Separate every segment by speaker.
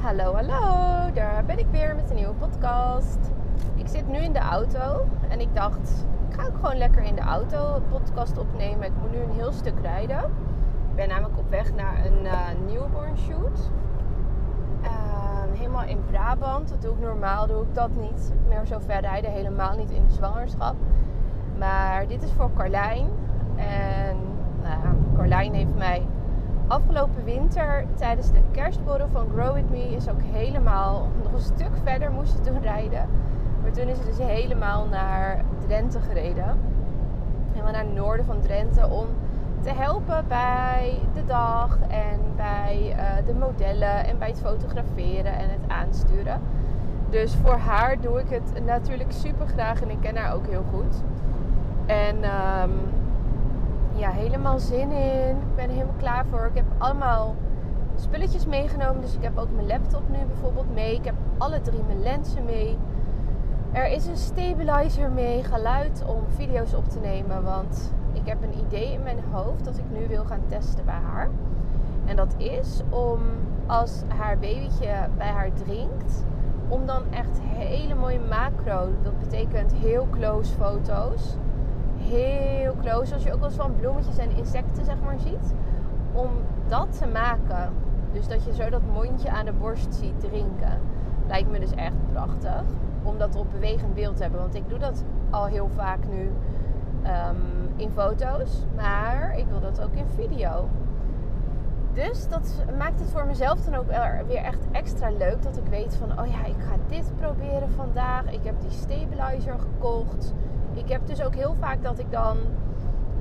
Speaker 1: Hallo, hallo, daar ben ik weer met een nieuwe podcast. Ik zit nu in de auto en ik dacht, ik ga ook gewoon lekker in de auto podcast opnemen. Ik moet nu een heel stuk rijden. Ik ben namelijk op weg naar een uh, newborn shoot. Uh, helemaal in Brabant. Dat doe ik normaal, doe ik dat niet. Meer zo ver rijden, helemaal niet in de zwangerschap. Maar dit is voor Carlijn. En nou, Carlijn heeft mij afgelopen winter tijdens de kerstborrel van Grow With Me is ook helemaal nog een stuk verder moest ze toen rijden. Maar toen is ze dus helemaal naar Drenthe gereden. Helemaal naar het noorden van Drenthe om te helpen bij de dag en bij uh, de modellen en bij het fotograferen en het aansturen. Dus voor haar doe ik het natuurlijk super graag en ik ken haar ook heel goed. En um, ja, helemaal zin in. Ik ben er helemaal klaar voor. Ik heb allemaal spulletjes meegenomen. Dus ik heb ook mijn laptop nu bijvoorbeeld mee. Ik heb alle drie mijn lenzen mee. Er is een stabilizer mee, geluid om video's op te nemen. Want ik heb een idee in mijn hoofd dat ik nu wil gaan testen bij haar. En dat is om als haar babytje bij haar drinkt, om dan echt hele mooie macro, dat betekent heel close foto's heel close. Als je ook wel van bloemetjes en insecten zeg maar ziet. Om dat te maken. Dus dat je zo dat mondje aan de borst ziet drinken. Lijkt me dus echt prachtig. Om dat op bewegend beeld te hebben. Want ik doe dat al heel vaak nu um, in foto's. Maar ik wil dat ook in video. Dus dat maakt het voor mezelf dan ook weer echt extra leuk. Dat ik weet van, oh ja, ik ga dit proberen vandaag. Ik heb die stabilizer gekocht ik heb dus ook heel vaak dat ik dan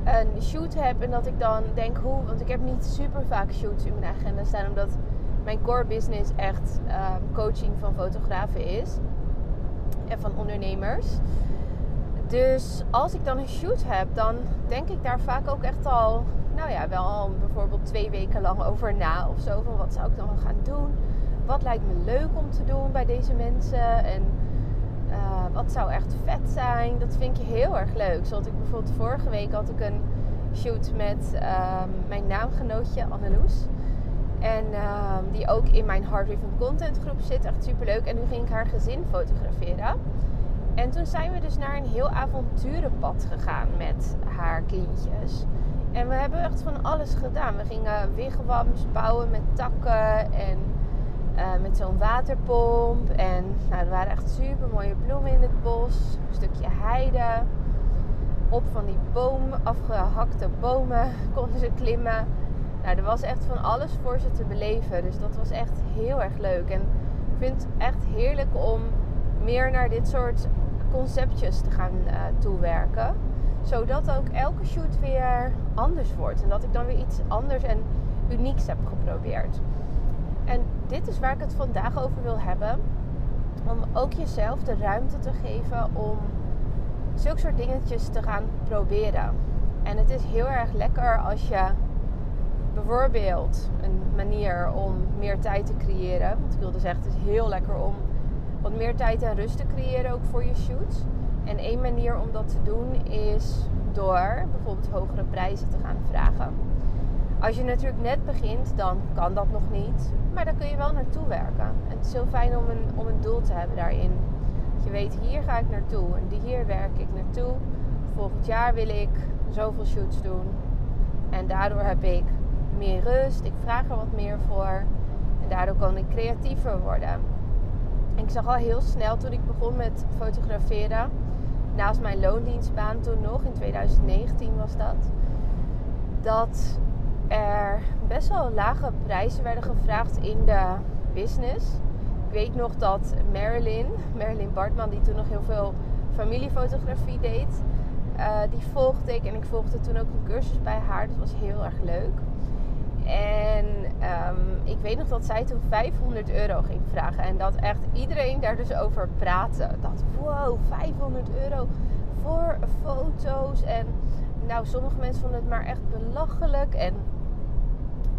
Speaker 1: een shoot heb en dat ik dan denk hoe, want ik heb niet super vaak shoots in mijn agenda staan, omdat mijn core business echt um, coaching van fotografen is en van ondernemers. Dus als ik dan een shoot heb, dan denk ik daar vaak ook echt al, nou ja, wel al bijvoorbeeld twee weken lang over na of zo. Van wat zou ik dan gaan doen? Wat lijkt me leuk om te doen bij deze mensen? En uh, wat zou echt vet zijn? Dat vind je heel erg leuk. Zoals ik bijvoorbeeld vorige week had ik een shoot met um, mijn naamgenootje Anneloes. En um, die ook in mijn Hard Driven Content groep zit. Echt super leuk. En nu ging ik haar gezin fotograferen. En toen zijn we dus naar een heel avonturenpad gegaan met haar kindjes. En we hebben echt van alles gedaan. We gingen wigwams bouwen met takken en uh, met zo'n waterpomp. En nou, er waren echt super mooie bloemen in het bos. Een stukje heide. Op van die boom, afgehakte bomen konden ze klimmen. Nou, er was echt van alles voor ze te beleven. Dus dat was echt heel erg leuk. En ik vind het echt heerlijk om meer naar dit soort conceptjes te gaan uh, toewerken. Zodat ook elke shoot weer anders wordt. En dat ik dan weer iets anders en unieks heb geprobeerd. En dit is waar ik het vandaag over wil hebben. Om ook jezelf de ruimte te geven om zulke soort dingetjes te gaan proberen. En het is heel erg lekker als je bijvoorbeeld een manier om meer tijd te creëren. Want ik wilde zeggen, het is heel lekker om wat meer tijd en rust te creëren ook voor je shoots. En één manier om dat te doen is door bijvoorbeeld hogere prijzen te gaan vragen. Als je natuurlijk net begint, dan kan dat nog niet. Maar dan kun je wel naartoe werken. En het is heel fijn om een, om een doel te hebben daarin. Je weet, hier ga ik naartoe en hier werk ik naartoe. Volgend jaar wil ik zoveel shoots doen. En daardoor heb ik meer rust. Ik vraag er wat meer voor. En daardoor kan ik creatiever worden. En ik zag al heel snel toen ik begon met fotograferen. Naast mijn loondienstbaan toen nog, in 2019 was dat. Dat er best wel lage prijzen werden gevraagd in de business. Ik weet nog dat Marilyn, Marilyn Bartman, die toen nog heel veel familiefotografie deed, uh, die volgde ik. En ik volgde toen ook een cursus bij haar. Dat was heel erg leuk. En um, ik weet nog dat zij toen 500 euro ging vragen. En dat echt iedereen daar dus over praatte. Dat wow, 500 euro voor foto's. En nou, sommige mensen vonden het maar echt belachelijk. En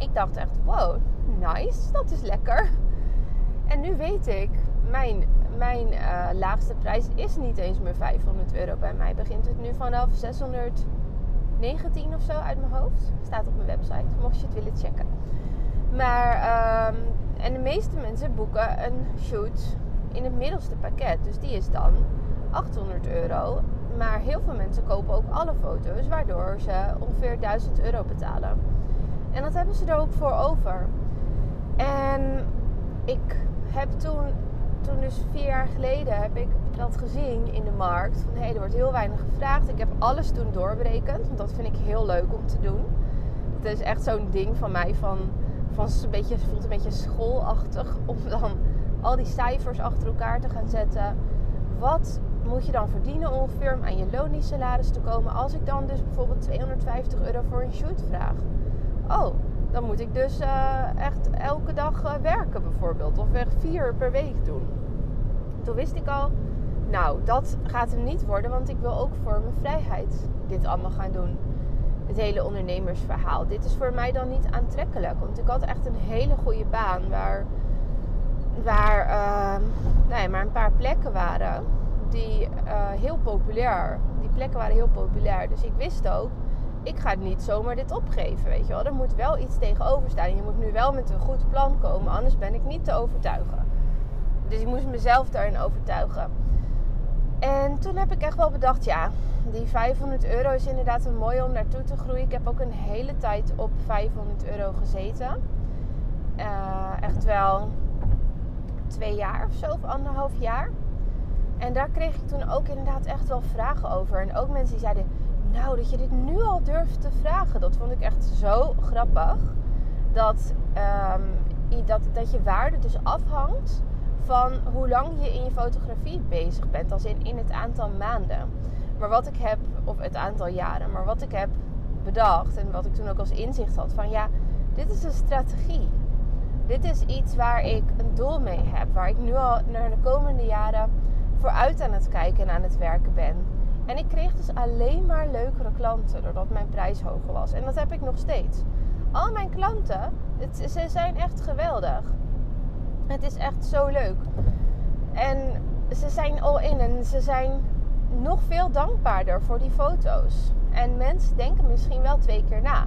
Speaker 1: ik dacht echt, wow, nice, dat is lekker. En nu weet ik, mijn, mijn uh, laagste prijs is niet eens meer 500 euro. Bij mij begint het nu vanaf 619 of zo uit mijn hoofd. Staat op mijn website, mocht je het willen checken. Maar um, en de meeste mensen boeken een shoot in het middelste pakket. Dus die is dan 800 euro. Maar heel veel mensen kopen ook alle foto's, waardoor ze ongeveer 1000 euro betalen. En dat hebben ze er ook voor over. En ik heb toen, toen dus vier jaar geleden, heb ik dat gezien in de markt. Van hé, hey, er wordt heel weinig gevraagd. Ik heb alles toen doorberekend, want dat vind ik heel leuk om te doen. Het is echt zo'n ding van mij van, van een beetje, voelt een beetje schoolachtig om dan al die cijfers achter elkaar te gaan zetten. Wat moet je dan verdienen ongeveer om aan je loondienstsalaris te komen als ik dan dus bijvoorbeeld 250 euro voor een shoot vraag? Oh, dan moet ik dus uh, echt elke dag uh, werken bijvoorbeeld. Of echt vier per week doen. Toen wist ik al, nou dat gaat hem niet worden. Want ik wil ook voor mijn vrijheid dit allemaal gaan doen. Het hele ondernemersverhaal. Dit is voor mij dan niet aantrekkelijk. Want ik had echt een hele goede baan waar, waar uh, nou ja, maar een paar plekken waren die heel populair. Die plekken waren heel populair. Dus ik wist ook, ik ga niet zomaar dit opgeven, weet je wel. Er moet wel iets tegenover staan. Je moet nu wel met een goed plan komen, anders ben ik niet te overtuigen. Dus ik moest mezelf daarin overtuigen. En toen heb ik echt wel bedacht, ja, die 500 euro is inderdaad een mooi om naartoe te groeien. Ik heb ook een hele tijd op 500 euro gezeten. Uh, echt wel twee jaar of zo, of anderhalf jaar. En daar kreeg ik toen ook inderdaad echt wel vragen over. En ook mensen die zeiden, nou, dat je dit nu al durft te vragen, dat vond ik echt zo grappig. Dat, um, dat, dat je waarde dus afhangt van hoe lang je in je fotografie bezig bent. Als in, in het aantal maanden. Maar wat ik heb, of het aantal jaren, maar wat ik heb bedacht en wat ik toen ook als inzicht had van ja, dit is een strategie. Dit is iets waar ik een doel mee heb, waar ik nu al naar de komende jaren vooruit aan het kijken en aan het werken ben. En ik kreeg dus alleen maar leukere klanten doordat mijn prijs hoger was. En dat heb ik nog steeds. Al mijn klanten, het, ze zijn echt geweldig. Het is echt zo leuk. En ze zijn al in en ze zijn nog veel dankbaarder voor die foto's. En mensen denken misschien wel twee keer na.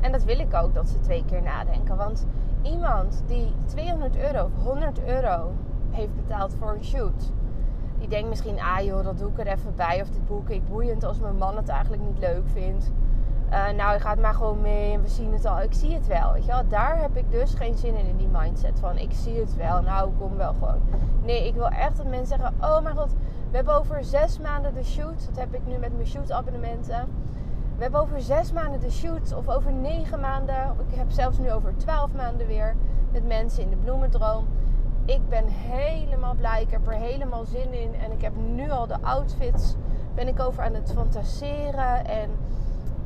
Speaker 1: En dat wil ik ook dat ze twee keer nadenken. Want iemand die 200 euro of 100 euro heeft betaald voor een shoot die denkt misschien, ah joh, dat doe ik er even bij. Of dit boek ik boeiend als mijn man het eigenlijk niet leuk vindt. Uh, nou, ik ga het maar gewoon mee en we zien het al. Ik zie het wel, weet je wel. Daar heb ik dus geen zin in, in die mindset van ik zie het wel. Nou, kom wel gewoon. Nee, ik wil echt dat mensen zeggen, oh mijn god, we hebben over zes maanden de shoot. Dat heb ik nu met mijn shoot abonnementen. We hebben over zes maanden de shoot of over negen maanden. Ik heb zelfs nu over twaalf maanden weer met mensen in de bloemendroom ik ben helemaal blij. Ik heb er helemaal zin in. En ik heb nu al de outfits. Ben ik over aan het fantaseren. En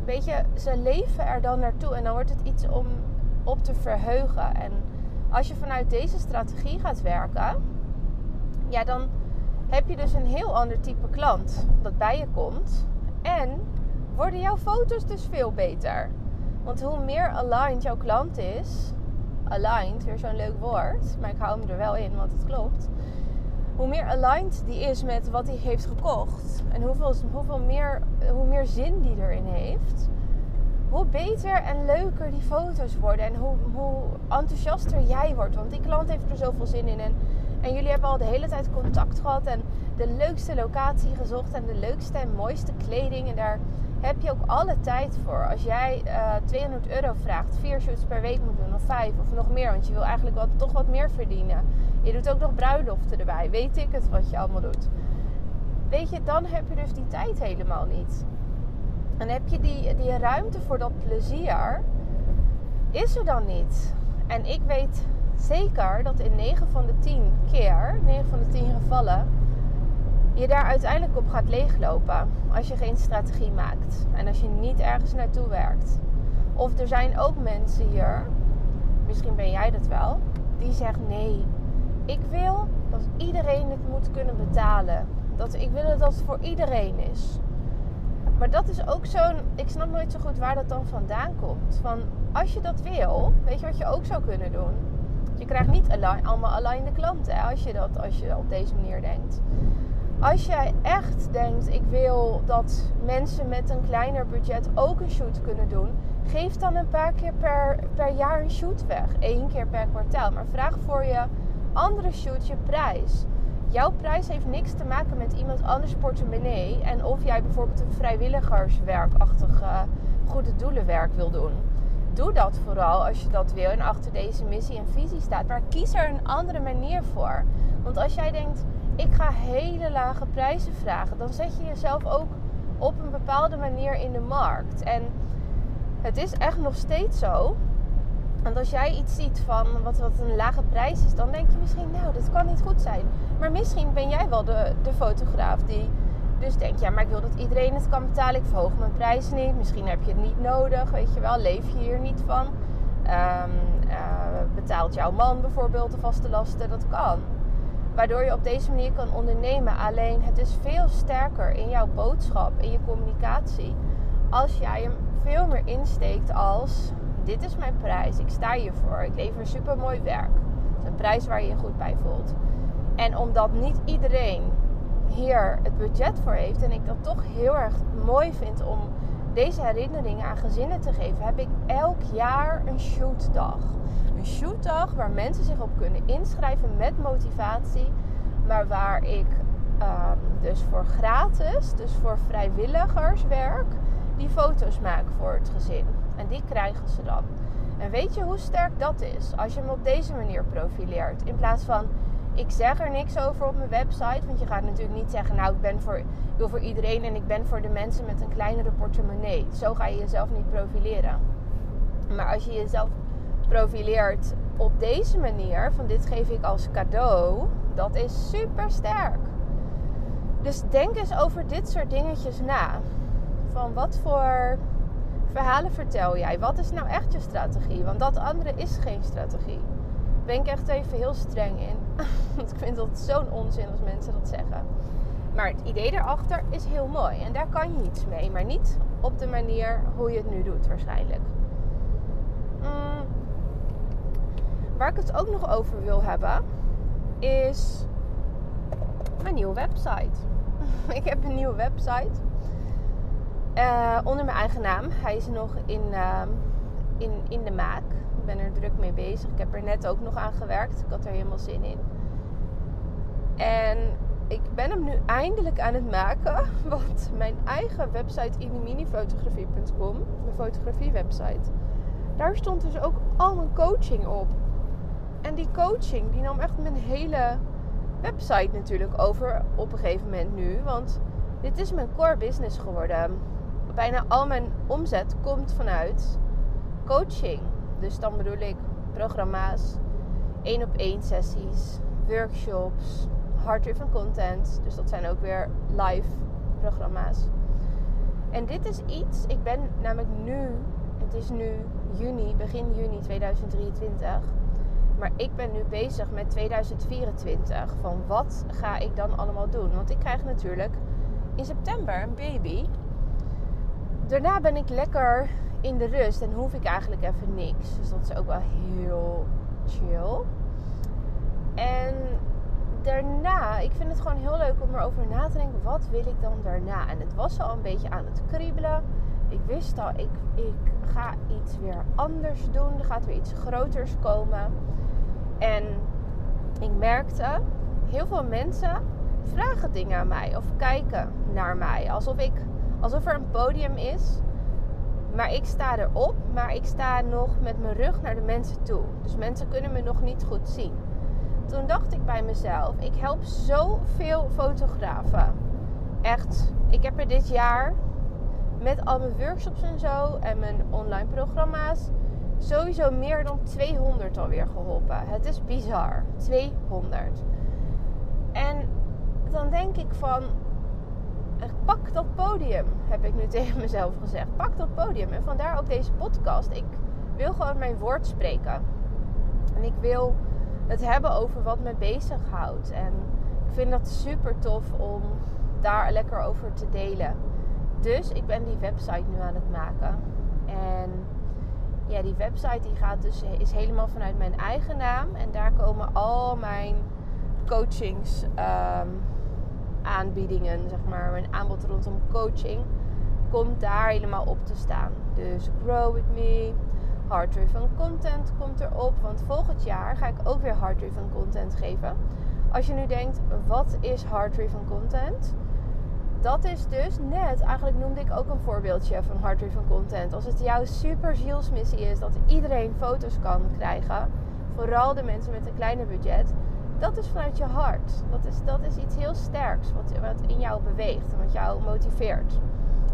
Speaker 1: weet je, ze leven er dan naartoe. En dan wordt het iets om op te verheugen. En als je vanuit deze strategie gaat werken. Ja, dan heb je dus een heel ander type klant dat bij je komt. En worden jouw foto's dus veel beter. Want hoe meer aligned jouw klant is, aligned, weer zo'n leuk woord, maar ik hou hem er wel in, want het klopt. Hoe meer aligned die is met wat hij heeft gekocht en hoeveel, hoeveel meer, hoe meer zin die erin heeft, hoe beter en leuker die foto's worden en hoe, hoe enthousiaster jij wordt. Want die klant heeft er zoveel zin in. En, en jullie hebben al de hele tijd contact gehad en de leukste locatie gezocht en de leukste en mooiste kleding. En daar heb je ook alle tijd voor. Als jij uh, eh, 200 euro vraagt, vier shoots per week moet doen, of vijf of nog meer, want je wil eigenlijk wat, toch wat meer verdienen. Je doet ook nog bruiloften erbij, weet ik het wat je allemaal doet. Weet je, dan heb je dus die tijd helemaal niet. En heb je die, die ruimte voor dat plezier, is er dan niet. En ik weet zeker dat in 9 van de 10 keer, 9 van de 10 gevallen, je daar uiteindelijk op gaat leeglopen als je geen strategie maakt en als je niet ergens naartoe werkt. Of er zijn ook mensen hier, misschien ben jij dat wel, die zeggen nee, ik wil dat iedereen het moet kunnen betalen. Dat, ik wil dat het voor iedereen is. Maar dat is ook zo'n. Ik snap nooit zo goed waar dat dan vandaan komt. Van als je dat wil, weet je wat je ook zou kunnen doen? Je krijgt niet allemaal alleen de klanten als je dat als je op deze manier denkt. Als jij echt denkt, ik wil dat mensen met een kleiner budget ook een shoot kunnen doen, Geef dan een paar keer per, per jaar een shoot weg. Eén keer per kwartaal. Maar vraag voor je andere shoot je prijs. Jouw prijs heeft niks te maken met iemand anders portemonnee. En of jij bijvoorbeeld een vrijwilligerswerkachtig uh, goede doelenwerk wil doen. Doe dat vooral als je dat wil en achter deze missie en visie staat. Maar kies er een andere manier voor. Want als jij denkt, ik ga hele lage prijzen vragen, dan zet je jezelf ook op een bepaalde manier in de markt. En het is echt nog steeds zo. Want als jij iets ziet van wat, wat een lage prijs is, dan denk je misschien, nou, dit kan niet goed zijn. Maar misschien ben jij wel de, de fotograaf die dus denkt, ja, maar ik wil dat iedereen het kan betalen. Ik verhoog mijn prijs niet. Misschien heb je het niet nodig, weet je wel. Leef je hier niet van? Um, betaalt jouw man bijvoorbeeld de vaste lasten? Dat kan. Waardoor je op deze manier kan ondernemen. Alleen het is veel sterker in jouw boodschap, in je communicatie. Als jij hem veel meer insteekt als: dit is mijn prijs, ik sta hiervoor, ik lever super mooi werk. Het is een prijs waar je je goed bij voelt. En omdat niet iedereen hier het budget voor heeft en ik dat toch heel erg mooi vind om deze herinneringen aan gezinnen te geven, heb ik elk jaar een shootdag. Een shootdag waar mensen zich op kunnen inschrijven met motivatie, maar waar ik ehm, dus voor gratis, dus voor vrijwilligerswerk, die foto's maak voor het gezin. En die krijgen ze dan. En weet je hoe sterk dat is als je hem op deze manier profileert? In plaats van ik zeg er niks over op mijn website. Want je gaat natuurlijk niet zeggen, nou ik ben voor, ik wil voor iedereen en ik ben voor de mensen met een kleinere portemonnee. Zo ga je jezelf niet profileren. Maar als je jezelf profileert op deze manier, van dit geef ik als cadeau, dat is super sterk. Dus denk eens over dit soort dingetjes na. Van wat voor verhalen vertel jij? Wat is nou echt je strategie? Want dat andere is geen strategie. Daar ben ik echt even heel streng in. Want ik vind dat zo'n onzin als mensen dat zeggen. Maar het idee erachter is heel mooi. En daar kan je iets mee. Maar niet op de manier hoe je het nu doet waarschijnlijk. Mm. Waar ik het ook nog over wil hebben, is mijn nieuwe website. ik heb een nieuwe website. Uh, onder mijn eigen naam. Hij is nog in, uh, in, in de maak. Ik ben er druk mee bezig. Ik heb er net ook nog aan gewerkt. Ik had er helemaal zin in. En ik ben hem nu eindelijk aan het maken. Want mijn eigen website iniminifotografie.com, mijn fotografiewebsite, daar stond dus ook al mijn coaching op. En die coaching die nam echt mijn hele website natuurlijk over op een gegeven moment nu. Want dit is mijn core business geworden. Bijna al mijn omzet komt vanuit coaching. Dus dan bedoel ik programma's, één op één sessies, workshops, hard-driven content. Dus dat zijn ook weer live programma's. En dit is iets, ik ben namelijk nu, het is nu juni, begin juni 2023. Maar ik ben nu bezig met 2024. Van wat ga ik dan allemaal doen? Want ik krijg natuurlijk in september een baby. Daarna ben ik lekker in de rust en hoef ik eigenlijk even niks. Dus dat is ook wel heel chill. En daarna, ik vind het gewoon heel leuk om erover na te denken. Wat wil ik dan daarna? En het was al een beetje aan het kriebelen. Ik wist al, ik, ik ga iets weer anders doen. Er gaat weer iets groters komen. En ik merkte, heel veel mensen vragen dingen aan mij of kijken naar mij. Alsof, ik, alsof er een podium is maar ik sta erop, maar ik sta nog met mijn rug naar de mensen toe. Dus mensen kunnen me nog niet goed zien. Toen dacht ik bij mezelf, ik help zoveel fotografen. Echt, ik heb er dit jaar met al mijn workshops en zo en mijn online programma's sowieso meer dan 200 alweer geholpen. Het is bizar. 200. En dan denk ik van, pak dat podium, heb ik nu tegen mezelf gezegd. Pak dat podium. En vandaar ook deze podcast. Ik wil gewoon mijn woord spreken. En ik wil het hebben over wat me bezighoudt. En ik vind dat super tof om daar lekker over te delen. Dus ik ben die website nu aan het maken. En ja, die website die gaat dus, is helemaal vanuit mijn eigen naam. En daar komen al mijn coachings. Um, aanbiedingen, zeg maar, mijn aanbod rondom coaching komt daar helemaal op te staan. Dus Grow With Me, Hard Driven Content komt erop. Want volgend jaar ga ik ook weer Hard Driven Content geven. Als je nu denkt, wat is Hard Driven Content? Dat is dus net, eigenlijk noemde ik ook een voorbeeldje van Hard Driven Content. Als het jouw super zielsmissie is dat iedereen foto's kan krijgen, vooral de mensen met een kleiner budget, dat is vanuit je hart. Dat is, dat is iets heel sterks wat, wat in jou beweegt en wat jou motiveert.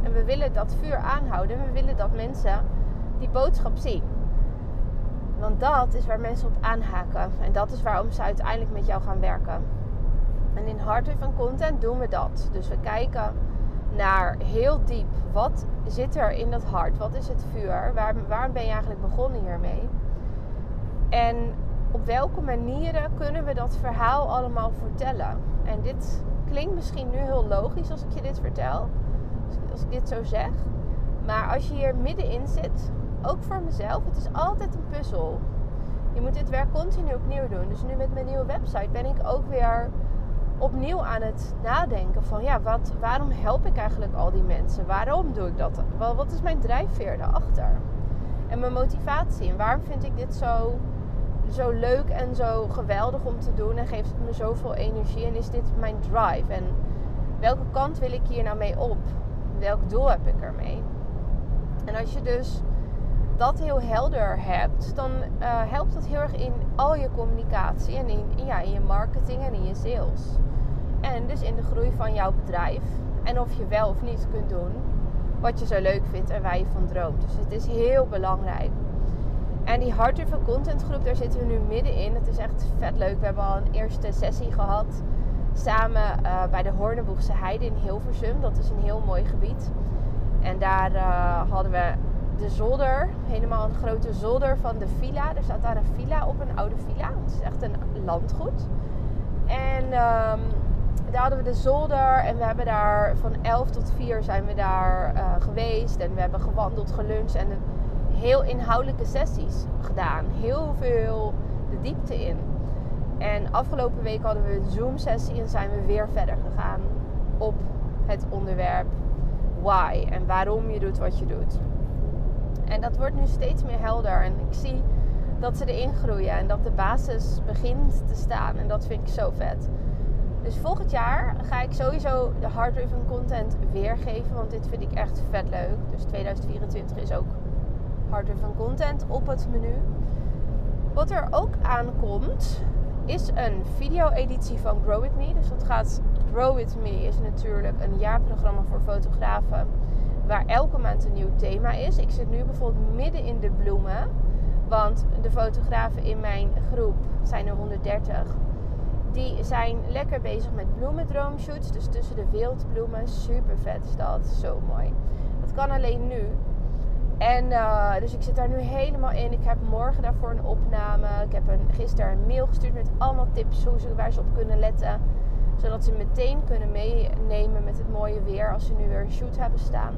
Speaker 1: En we willen dat vuur aanhouden. En we willen dat mensen die boodschap zien. Want dat is waar mensen op aanhaken. En dat is waarom ze uiteindelijk met jou gaan werken. En in Hard van Content doen we dat. Dus we kijken naar heel diep. Wat zit er in dat hart? Wat is het vuur? Waar, waarom ben je eigenlijk begonnen hiermee? En op welke manieren kunnen we dat verhaal allemaal vertellen? En dit klinkt misschien nu heel logisch als ik je dit vertel als ik dit zo zeg. Maar als je hier middenin zit, ook voor mezelf, het is altijd een puzzel. Je moet dit werk continu opnieuw doen. Dus nu met mijn nieuwe website ben ik ook weer opnieuw aan het nadenken van ja, wat, waarom help ik eigenlijk al die mensen? Waarom doe ik dat? Wat is mijn drijfveer daarachter? En mijn motivatie. En waarom vind ik dit zo, zo leuk en zo geweldig om te doen? En geeft het me zoveel energie? En is dit mijn drive? En welke kant wil ik hier nou mee op? welk doel heb ik ermee? En als je dus dat heel helder hebt, dan uh, helpt dat heel erg in al je communicatie en in, ja, in je marketing en in je sales. En dus in de groei van jouw bedrijf. En of je wel of niet kunt doen wat je zo leuk vindt en waar je van droomt. Dus het is heel belangrijk. En die Harder van Content groep, daar zitten we nu middenin. Het is echt vet leuk. We hebben al een eerste sessie gehad samen uh, bij de Horneboegse Heide in Hilversum. Dat is een heel mooi gebied. En daar uh, hadden we de zolder, helemaal een grote zolder van de villa. Er staat daar een villa op, een oude villa. Het is echt een landgoed. En um, daar hadden we de zolder en we hebben daar van 11 tot 4 zijn we daar uh, geweest. En we hebben gewandeld, geluncht en heel inhoudelijke sessies gedaan. Heel veel de diepte in. En afgelopen week hadden we een Zoom-sessie en zijn we weer verder gegaan op het onderwerp why en waarom je doet wat je doet. En dat wordt nu steeds meer helder en ik zie dat ze erin groeien en dat de basis begint te staan en dat vind ik zo vet. Dus volgend jaar ga ik sowieso de hard driven content weergeven, want dit vind ik echt vet leuk. Dus 2024 is ook hard driven content op het menu. Wat er ook aankomt, is een video-editie van Grow With Me. Dus dat gaat. Grow With Me is natuurlijk een jaarprogramma voor fotografen. Waar elke maand een nieuw thema is. Ik zit nu bijvoorbeeld midden in de bloemen. Want de fotografen in mijn groep zijn er 130. Die zijn lekker bezig met bloemendroomshoots. Dus tussen de wildbloemen. Super vet is dat. Zo mooi. Dat kan alleen nu. En uh, dus ik zit daar nu helemaal in. Ik heb morgen daarvoor een opname. Ik heb een, gisteren een mail gestuurd met allemaal tips hoe ze, waar ze op kunnen letten. Zodat ze meteen kunnen meenemen met het mooie weer als ze nu weer een shoot hebben staan.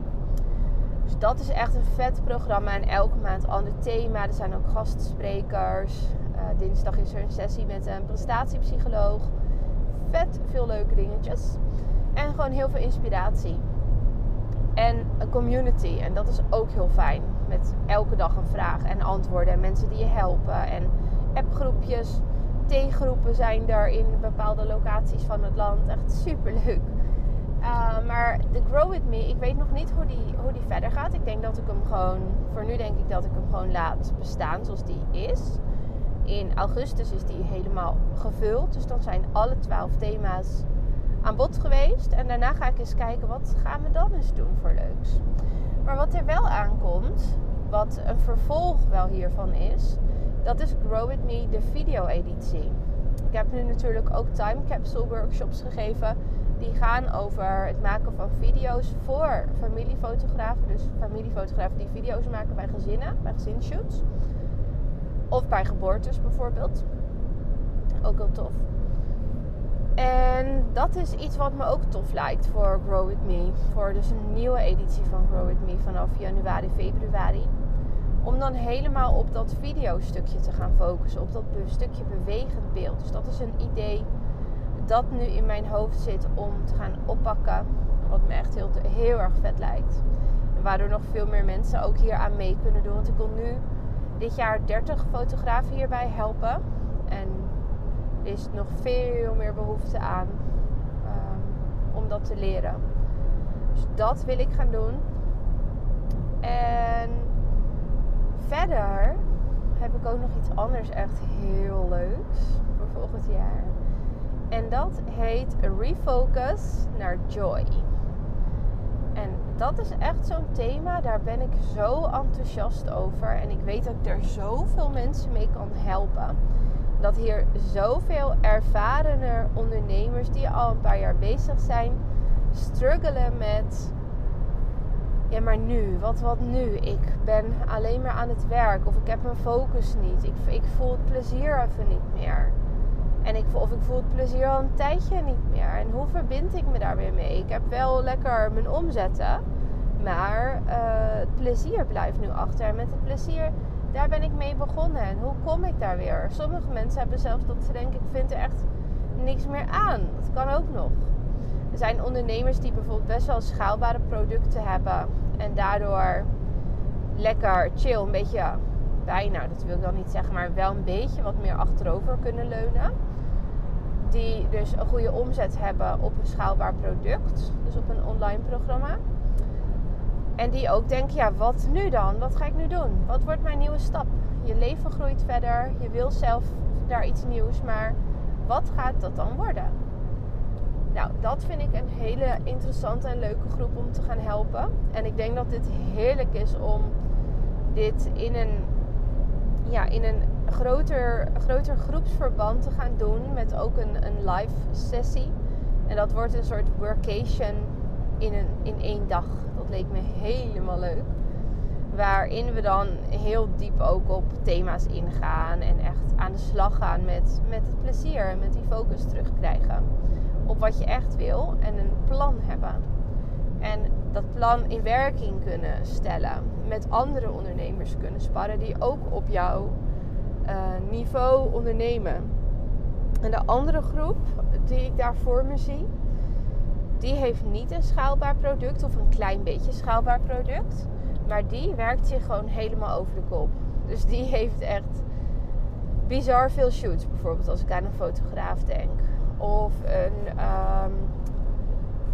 Speaker 1: Dus dat is echt een vet programma. En elke maand ander thema. Er zijn ook gastsprekers. Uh, dinsdag is er een sessie met een prestatiepsycholoog. Vet veel leuke dingetjes. En gewoon heel veel inspiratie. En een community. En dat is ook heel fijn. Met elke dag een vraag en antwoorden. En mensen die je helpen. En appgroepjes. Theegroepen zijn er in bepaalde locaties van het land. Echt super leuk. Uh, maar de Grow With Me, ik weet nog niet hoe die, hoe die verder gaat. Ik denk dat ik hem gewoon, voor nu denk ik dat ik hem gewoon laat bestaan zoals die is. In augustus is die helemaal gevuld. Dus dan zijn alle twaalf thema's aan bod geweest. En daarna ga ik eens kijken wat gaan we dan eens doen voor leuks. Maar wat er wel aankomt, wat een vervolg wel hiervan is, dat is Grow With Me, de video-editie. Ik heb nu natuurlijk ook time capsule workshops gegeven. Die gaan over het maken van video's voor familiefotografen. Dus familiefotografen die video's maken bij gezinnen, bij gezinsshoots. Of bij geboortes bijvoorbeeld. Ook heel tof. En dat is iets wat me ook tof lijkt voor Grow With Me. Voor dus een nieuwe editie van Grow With Me vanaf januari, februari. Om dan helemaal op dat videostukje te gaan focussen. Op dat stukje bewegend beeld. Dus dat is een idee dat nu in mijn hoofd zit om te gaan oppakken. Wat me echt heel, heel erg vet lijkt. Waardoor nog veel meer mensen ook hier aan mee kunnen doen. Want ik wil nu dit jaar 30 fotografen hierbij helpen. En er is nog veel meer behoefte aan um, om dat te leren. Dus dat wil ik gaan doen. En verder heb ik ook nog iets anders echt heel leuks voor volgend jaar. En dat heet Refocus naar Joy. En dat is echt zo'n thema, daar ben ik zo enthousiast over. En ik weet dat ik er zoveel mensen mee kan helpen. Dat hier zoveel ervarene ondernemers die al een paar jaar bezig zijn, struggelen met ja, maar nu, wat, wat nu? Ik ben alleen maar aan het werk of ik heb mijn focus niet. Ik, ik voel het plezier even niet meer. En ik, of ik voel het plezier al een tijdje niet meer. En hoe verbind ik me daar weer mee? Ik heb wel lekker mijn omzetten, maar uh, het plezier blijft nu achter. En met het plezier, daar ben ik mee begonnen. En hoe kom ik daar weer? Sommige mensen hebben zelfs dat ze denken, ik vind er echt niks meer aan. Dat kan ook nog. Er zijn ondernemers die bijvoorbeeld best wel schaalbare producten hebben. En daardoor lekker chill, een beetje bijna, dat wil ik dan niet zeggen, maar wel een beetje wat meer achterover kunnen leunen. Die dus een goede omzet hebben op een schaalbaar product, dus op een online programma. En die ook denken, ja, wat nu dan? Wat ga ik nu doen? Wat wordt mijn nieuwe stap? Je leven groeit verder, je wil zelf daar iets nieuws, maar wat gaat dat dan worden? Nou, dat vind ik een hele interessante en leuke groep om te gaan helpen. En ik denk dat dit heerlijk is om dit in een, ja, in een groter, groter groepsverband te gaan doen. Met ook een, een live sessie. En dat wordt een soort workation in, een, in één dag. Dat leek me helemaal leuk. Waarin we dan heel diep ook op thema's ingaan. En echt aan de slag gaan met, met het plezier en met die focus terugkrijgen op wat je echt wil en een plan hebben. En dat plan in werking kunnen stellen. Met andere ondernemers kunnen sparren die ook op jouw uh, niveau ondernemen. En de andere groep die ik daar voor me zie, die heeft niet een schaalbaar product of een klein beetje schaalbaar product. Maar die werkt zich gewoon helemaal over de kop. Dus die heeft echt bizar veel shoots. Bijvoorbeeld als ik aan een fotograaf denk of een um,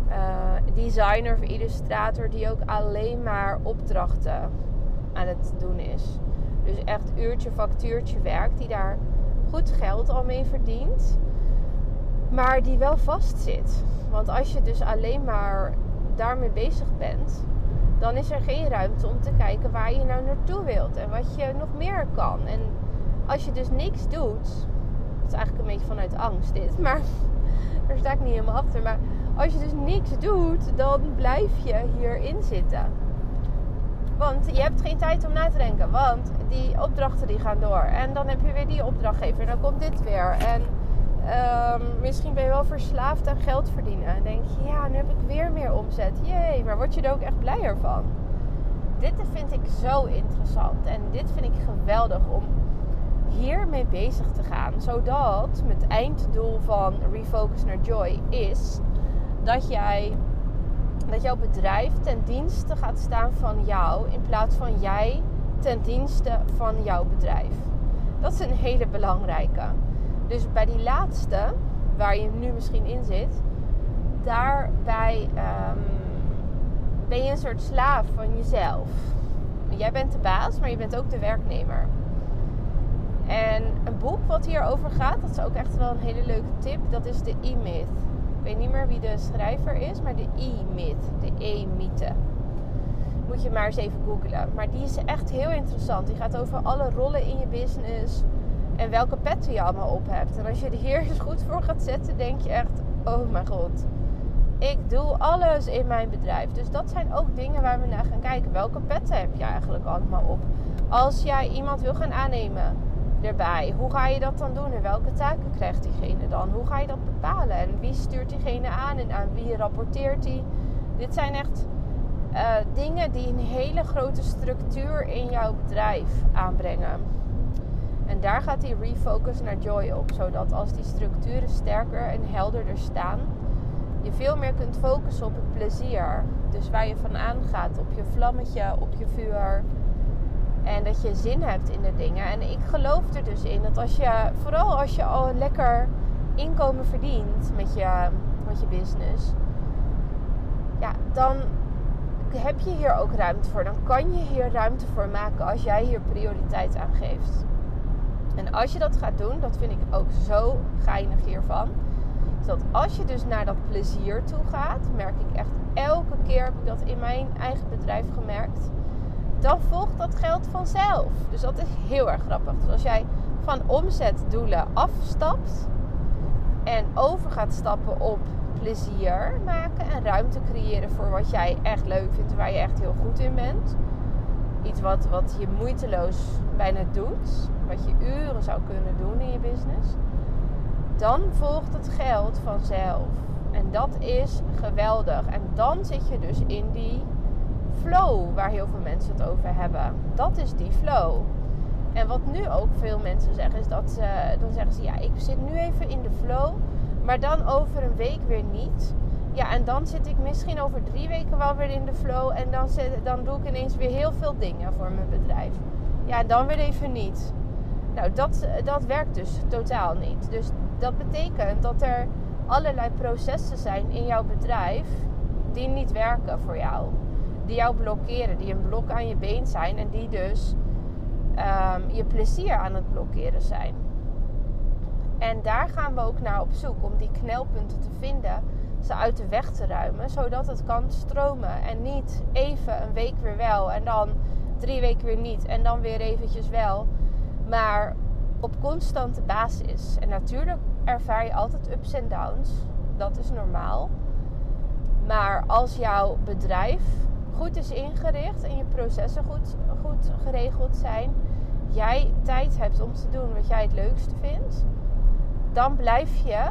Speaker 1: uh, designer of illustrator die ook alleen maar opdrachten aan het doen is. Dus echt uurtje factuurtje werk, die daar goed geld al mee verdient, maar die wel vast zit. Want als je dus alleen maar daarmee bezig bent, dan is er geen ruimte om te kijken waar je nou naartoe wilt en wat je nog meer kan. En als je dus niks doet, is eigenlijk een beetje vanuit angst dit. Maar daar sta ik niet helemaal achter. Maar als je dus niks doet, dan blijf je hierin zitten. Want je hebt geen tijd om na te denken. Want die opdrachten die gaan door. En dan heb je weer die opdrachtgever. En dan komt dit weer. En um, misschien ben je wel verslaafd aan geld verdienen. En denk je, ja, nu heb ik weer meer omzet. Jee, maar word je er ook echt blijer van? Dit vind ik zo interessant. En dit vind ik geweldig om hiermee bezig te gaan. Zodat het einddoel van Refocus naar Joy is dat jij dat jouw bedrijf ten dienste gaat staan van jou in plaats van jij ten dienste van jouw bedrijf. Dat is een hele belangrijke. Dus bij die laatste, waar je nu misschien in zit, daarbij um, ben je een soort slaaf van jezelf. Jij bent de baas, maar je bent ook de werknemer. En een boek wat hierover gaat, dat is ook echt wel een hele leuke tip. Dat is de E-Myth. Weet niet meer wie de schrijver is, maar de E-Myth. De E-mythe. Moet je maar eens even googlen. Maar die is echt heel interessant. Die gaat over alle rollen in je business. En welke petten je allemaal op hebt. En als je er hier eens goed voor gaat zetten, denk je echt... Oh mijn god. Ik doe alles in mijn bedrijf. Dus dat zijn ook dingen waar we naar gaan kijken. Welke petten heb je eigenlijk allemaal op? Als jij iemand wil gaan aannemen erbij. Hoe ga je dat dan doen en welke taken krijgt diegene dan? Hoe ga je dat bepalen en wie stuurt diegene aan en aan wie rapporteert die? Dit zijn echt uh, dingen die een hele grote structuur in jouw bedrijf aanbrengen. En daar gaat die refocus naar joy op, zodat als die structuren sterker en helderder staan, je veel meer kunt focussen op het plezier. Dus waar je van aangaat, op je vlammetje, op je vuur. En dat je zin hebt in de dingen. En ik geloof er dus in dat als je, vooral als je al lekker inkomen verdient met je, met je business, ja, dan heb je hier ook ruimte voor. Dan kan je hier ruimte voor maken als jij hier prioriteit aan geeft. En als je dat gaat doen, dat vind ik ook zo geinig hiervan. Dat als je dus naar dat plezier toe gaat, merk ik echt elke keer heb ik dat in mijn eigen bedrijf gemerkt. Dan volgt dat geld vanzelf. Dus dat is heel erg grappig. Dus als jij van omzetdoelen afstapt en over gaat stappen op plezier maken en ruimte creëren voor wat jij echt leuk vindt, waar je echt heel goed in bent. Iets wat, wat je moeiteloos bijna doet, wat je uren zou kunnen doen in je business. Dan volgt het geld vanzelf. En dat is geweldig. En dan zit je dus in die flow waar heel veel mensen het over hebben. Dat is die flow. En wat nu ook veel mensen zeggen, is dat ze, dan zeggen ze: Ja, ik zit nu even in de flow. Maar dan over een week weer niet. Ja, en dan zit ik misschien over drie weken wel weer in de flow. En dan, dan doe ik ineens weer heel veel dingen voor mijn bedrijf. Ja, en dan weer even niet. Nou, dat, dat werkt dus totaal niet. Dus dat betekent dat er allerlei processen zijn in jouw bedrijf die niet werken voor jou. Die jou blokkeren, die een blok aan je been zijn en die dus um, je plezier aan het blokkeren zijn. En daar gaan we ook naar op zoek om die knelpunten te vinden, ze uit de weg te ruimen, zodat het kan stromen en niet even een week weer wel en dan drie weken weer niet en dan weer eventjes wel, maar op constante basis. En natuurlijk ervaar je altijd ups en downs, dat is normaal. Maar als jouw bedrijf goed is ingericht en je processen goed, goed geregeld zijn, jij tijd hebt om te doen wat jij het leukste vindt dan blijf je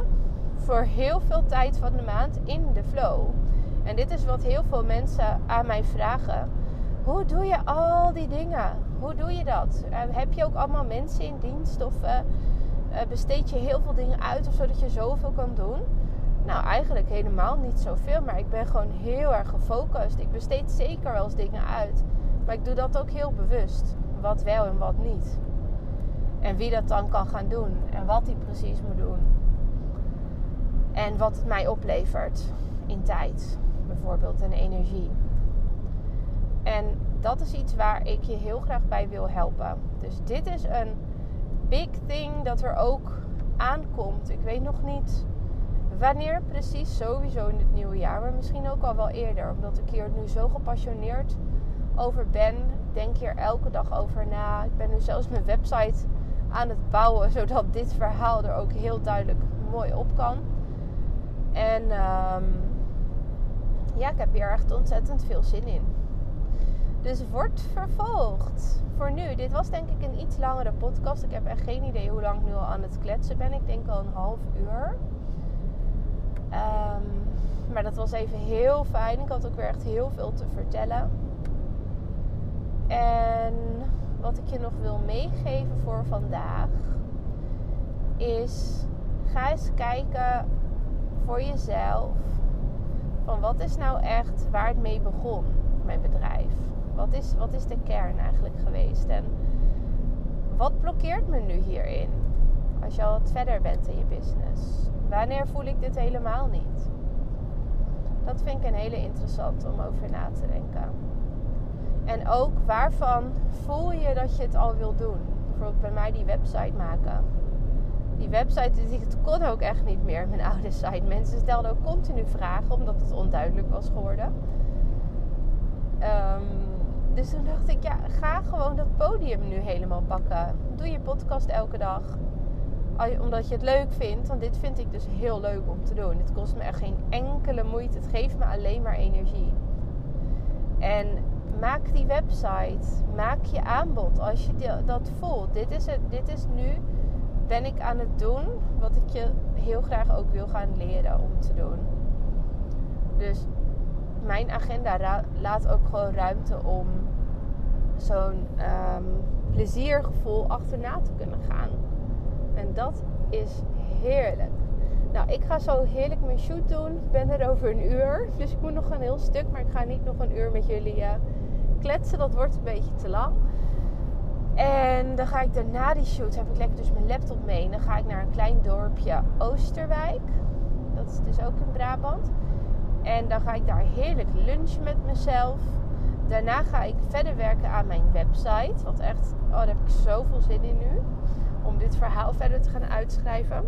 Speaker 1: voor heel veel tijd van de maand in de flow. En dit is wat heel veel mensen aan mij vragen. Hoe doe je al die dingen? Hoe doe je dat? Uh, heb je ook allemaal mensen in dienst of uh, besteed je heel veel dingen uit of zodat je zoveel kan doen? Nou, eigenlijk helemaal niet zoveel, maar ik ben gewoon heel erg gefocust. Ik besteed zeker wel eens dingen uit, maar ik doe dat ook heel bewust. Wat wel en wat niet. En wie dat dan kan gaan doen. En wat hij precies moet doen. En wat het mij oplevert in tijd, bijvoorbeeld, en energie. En dat is iets waar ik je heel graag bij wil helpen. Dus dit is een big thing dat er ook aankomt. Ik weet nog niet wanneer precies, sowieso in het nieuwe jaar, maar misschien ook al wel eerder. Omdat ik hier nu zo gepassioneerd over ben. Denk hier elke dag over na. Ik ben nu zelfs mijn website aan het bouwen, zodat dit verhaal er ook heel duidelijk mooi op kan. En um, ja, ik heb hier echt ontzettend veel zin in. Dus wordt vervolgd. Voor nu, dit was denk ik een iets langere podcast. Ik heb echt geen idee hoe lang ik nu al aan het kletsen ben. Ik denk al een half uur. Um, maar dat was even heel fijn. Ik had ook weer echt heel veel te vertellen. En wat ik je nog wil meegeven voor vandaag is ga eens kijken voor jezelf van wat is nou echt waar het mee begon, mijn bedrijf. Wat is, wat is de kern eigenlijk geweest en wat blokkeert me nu hierin? Als je al wat verder bent in je business. Wanneer voel ik dit helemaal niet? Dat vind ik een hele interessante om over na te denken. En ook waarvan voel je dat je het al wil doen? Bijvoorbeeld bij mij die website maken. Die website, het kon ook echt niet meer, mijn oude site. Mensen stelden ook continu vragen, omdat het onduidelijk was geworden. Um, dus toen dacht ik, ja, ga gewoon dat podium nu helemaal pakken. Doe je podcast elke dag. Omdat je het leuk vindt. Want dit vind ik dus heel leuk om te doen. Het kost me echt geen enkele moeite. Het geeft me alleen maar energie. En maak die website. Maak je aanbod als je dat voelt. Dit is, het, dit is nu, ben ik aan het doen wat ik je heel graag ook wil gaan leren om te doen. Dus mijn agenda laat ook gewoon ruimte om zo'n um, pleziergevoel achterna te kunnen gaan. En dat is heerlijk. Nou, ik ga zo heerlijk mijn shoot doen. Ik ben er over een uur. Dus ik moet nog een heel stuk. Maar ik ga niet nog een uur met jullie uh, kletsen. Dat wordt een beetje te lang. En dan ga ik daarna die shoot, heb ik lekker dus mijn laptop mee. dan ga ik naar een klein dorpje Oosterwijk. Dat is dus ook in Brabant. En dan ga ik daar heerlijk lunchen met mezelf. Daarna ga ik verder werken aan mijn website. Wat echt, oh daar heb ik zoveel zin in nu. Om dit verhaal verder te gaan uitschrijven.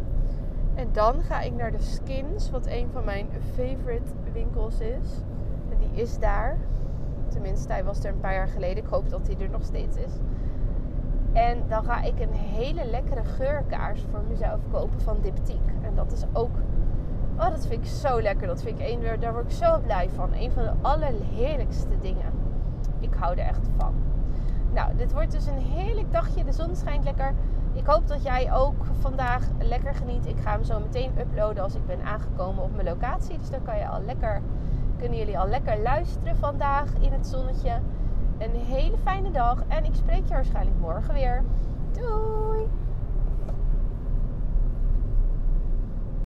Speaker 1: En dan ga ik naar de Skins, wat een van mijn favorite winkels is. En die is daar. Tenminste, hij was er een paar jaar geleden. Ik hoop dat hij er nog steeds is. En dan ga ik een hele lekkere geurkaars voor mezelf kopen van Diptyque. En dat is ook... Oh, dat vind ik zo lekker. Dat vind ik een, daar word ik zo blij van. Een van de allerheerlijkste dingen. Ik hou er echt van. Nou, dit wordt dus een heerlijk dagje. De zon schijnt lekker. Ik hoop dat jij ook vandaag lekker geniet. Ik ga hem zo meteen uploaden als ik ben aangekomen op mijn locatie. Dus dan kan je al lekker, kunnen jullie al lekker luisteren vandaag in het zonnetje. Een hele fijne dag en ik spreek je waarschijnlijk morgen weer. Doei!